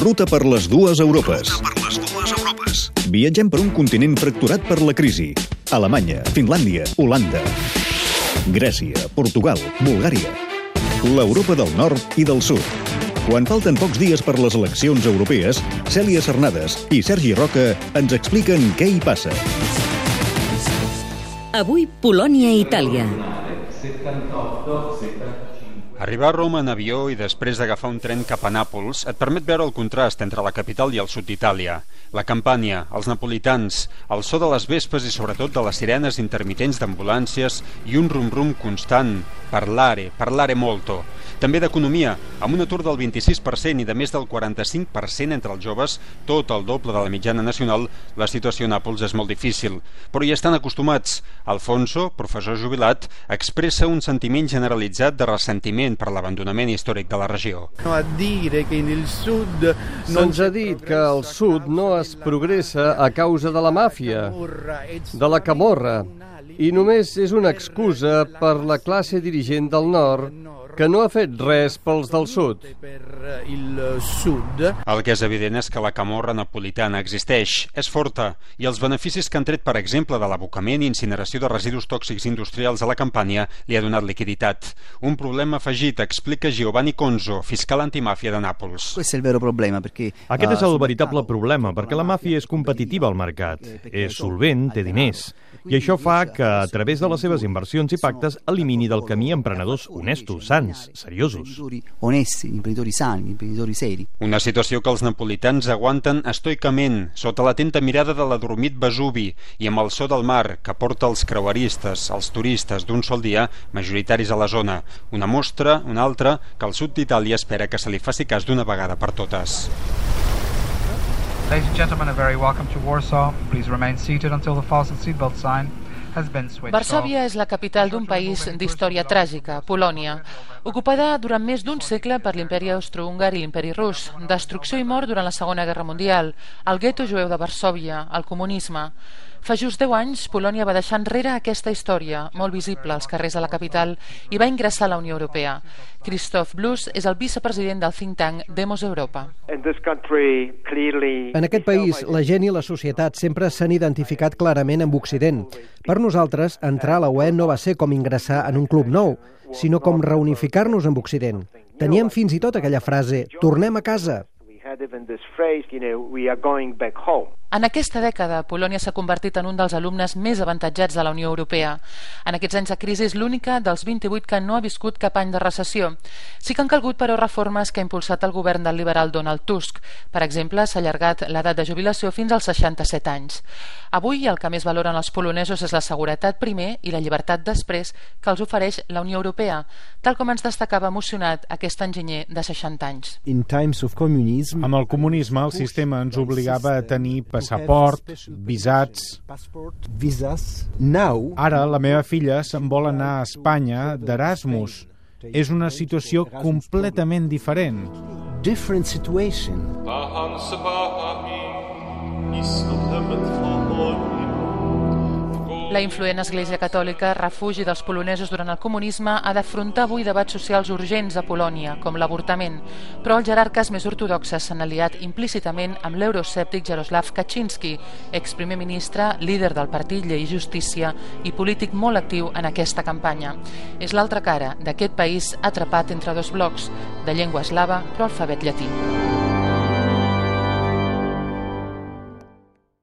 Ruta per les dues Europes. Per les dues Europes. Viatgem per un continent fracturat per la crisi. Alemanya, Finlàndia, Holanda, Grècia, Portugal, Bulgària. L'Europa del Nord i del Sud. Quan falten pocs dies per les eleccions europees, Cèlia Cernades i Sergi Roca ens expliquen què hi passa. Avui, Polònia i Itàlia. Arribar a Roma en avió i després d'agafar un tren cap a Nàpols et permet veure el contrast entre la capital i el sud d'Itàlia. La campanya, els napolitans, el so de les vespes i sobretot de les sirenes intermitents d'ambulàncies i un rum-rum constant. Parlare, parlare molto. També d'economia, amb un atur del 26% i de més del 45% entre els joves, tot el doble de la mitjana nacional, la situació a Nàpols és molt difícil. Però hi estan acostumats. Alfonso, professor jubilat, expressa un sentiment generalitzat de ressentiment per l'abandonament històric de la regió. Se'ns ha dit que al sud no es progressa a causa de la màfia, de la camorra, i només és una excusa per la classe dirigent del nord que no ha fet res pels del sud. El que és evident és que la camorra napolitana existeix, és forta, i els beneficis que han tret, per exemple, de l'abocament i incineració de residus tòxics industrials a la campanya li ha donat liquiditat. Un problema afegit, explica Giovanni Conzo, fiscal antimàfia de Nàpols. Aquest és el veritable problema, perquè la màfia és competitiva al mercat, és solvent, té diners, i això fa que, a través de les seves inversions i pactes, elimini del camí emprenedors honestos, sants, seriosos. imprenditori onesti, imprenditori sani, imprenditori seri. Una situació que els napolitans aguanten estoicament, sota l'atenta mirada de l'adormit Vesuvi i amb el so del mar que porta els creueristes, els turistes d'un sol dia, majoritaris a la zona. Una mostra, una altra, que el sud d'Itàlia espera que se li faci cas d'una vegada per totes. Ladies and gentlemen, a very welcome to Warsaw. Please remain seated until the fasten seatbelt sign Varsòvia off. és la capital d'un país d'història tràgica, Polònia, ocupada durant més d'un segle per l'imperi austro-húngar i l'imperi rus, destrucció i mort durant la Segona Guerra Mundial, el gueto jueu de Varsòvia, el comunisme. Fa just 10 anys, Polònia va deixar enrere aquesta història, molt visible als carrers de la capital, i va ingressar a la Unió Europea. Christoph Blus és el vicepresident del think tank Demos Europa. En aquest país, la gent i la societat sempre s'han identificat clarament amb Occident. Per nosaltres, entrar a la UE no va ser com ingressar en un club nou, sinó com reunificar-nos amb Occident. Teníem fins i tot aquella frase, tornem a casa. En aquesta dècada, Polònia s'ha convertit en un dels alumnes més avantatjats de la Unió Europea. En aquests anys de crisi és l'única dels 28 que no ha viscut cap any de recessió. Sí que han calgut, però, reformes que ha impulsat el govern del liberal Donald Tusk. Per exemple, s'ha allargat l'edat de jubilació fins als 67 anys. Avui el que més valoren els polonesos és la seguretat primer i la llibertat després que els ofereix la Unió Europea, tal com ens destacava emocionat aquest enginyer de 60 anys. In times of communism, Amb el comunisme, el sistema ens obligava a tenir passaport, visats... visas. Now, Ara la meva filla se'n vol anar a Espanya d'Erasmus. És una situació completament diferent. different situation. La influent Església Catòlica, refugi dels polonesos durant el comunisme, ha d'afrontar avui debats socials urgents a Polònia, com l'avortament, però els jerarques més ortodoxes s'han aliat implícitament amb l'euroscèptic Jaroslav Kaczynski, exprimer ministre, líder del partit Llei i Justícia i polític molt actiu en aquesta campanya. És l'altra cara d'aquest país atrapat entre dos blocs, de llengua eslava però alfabet llatí.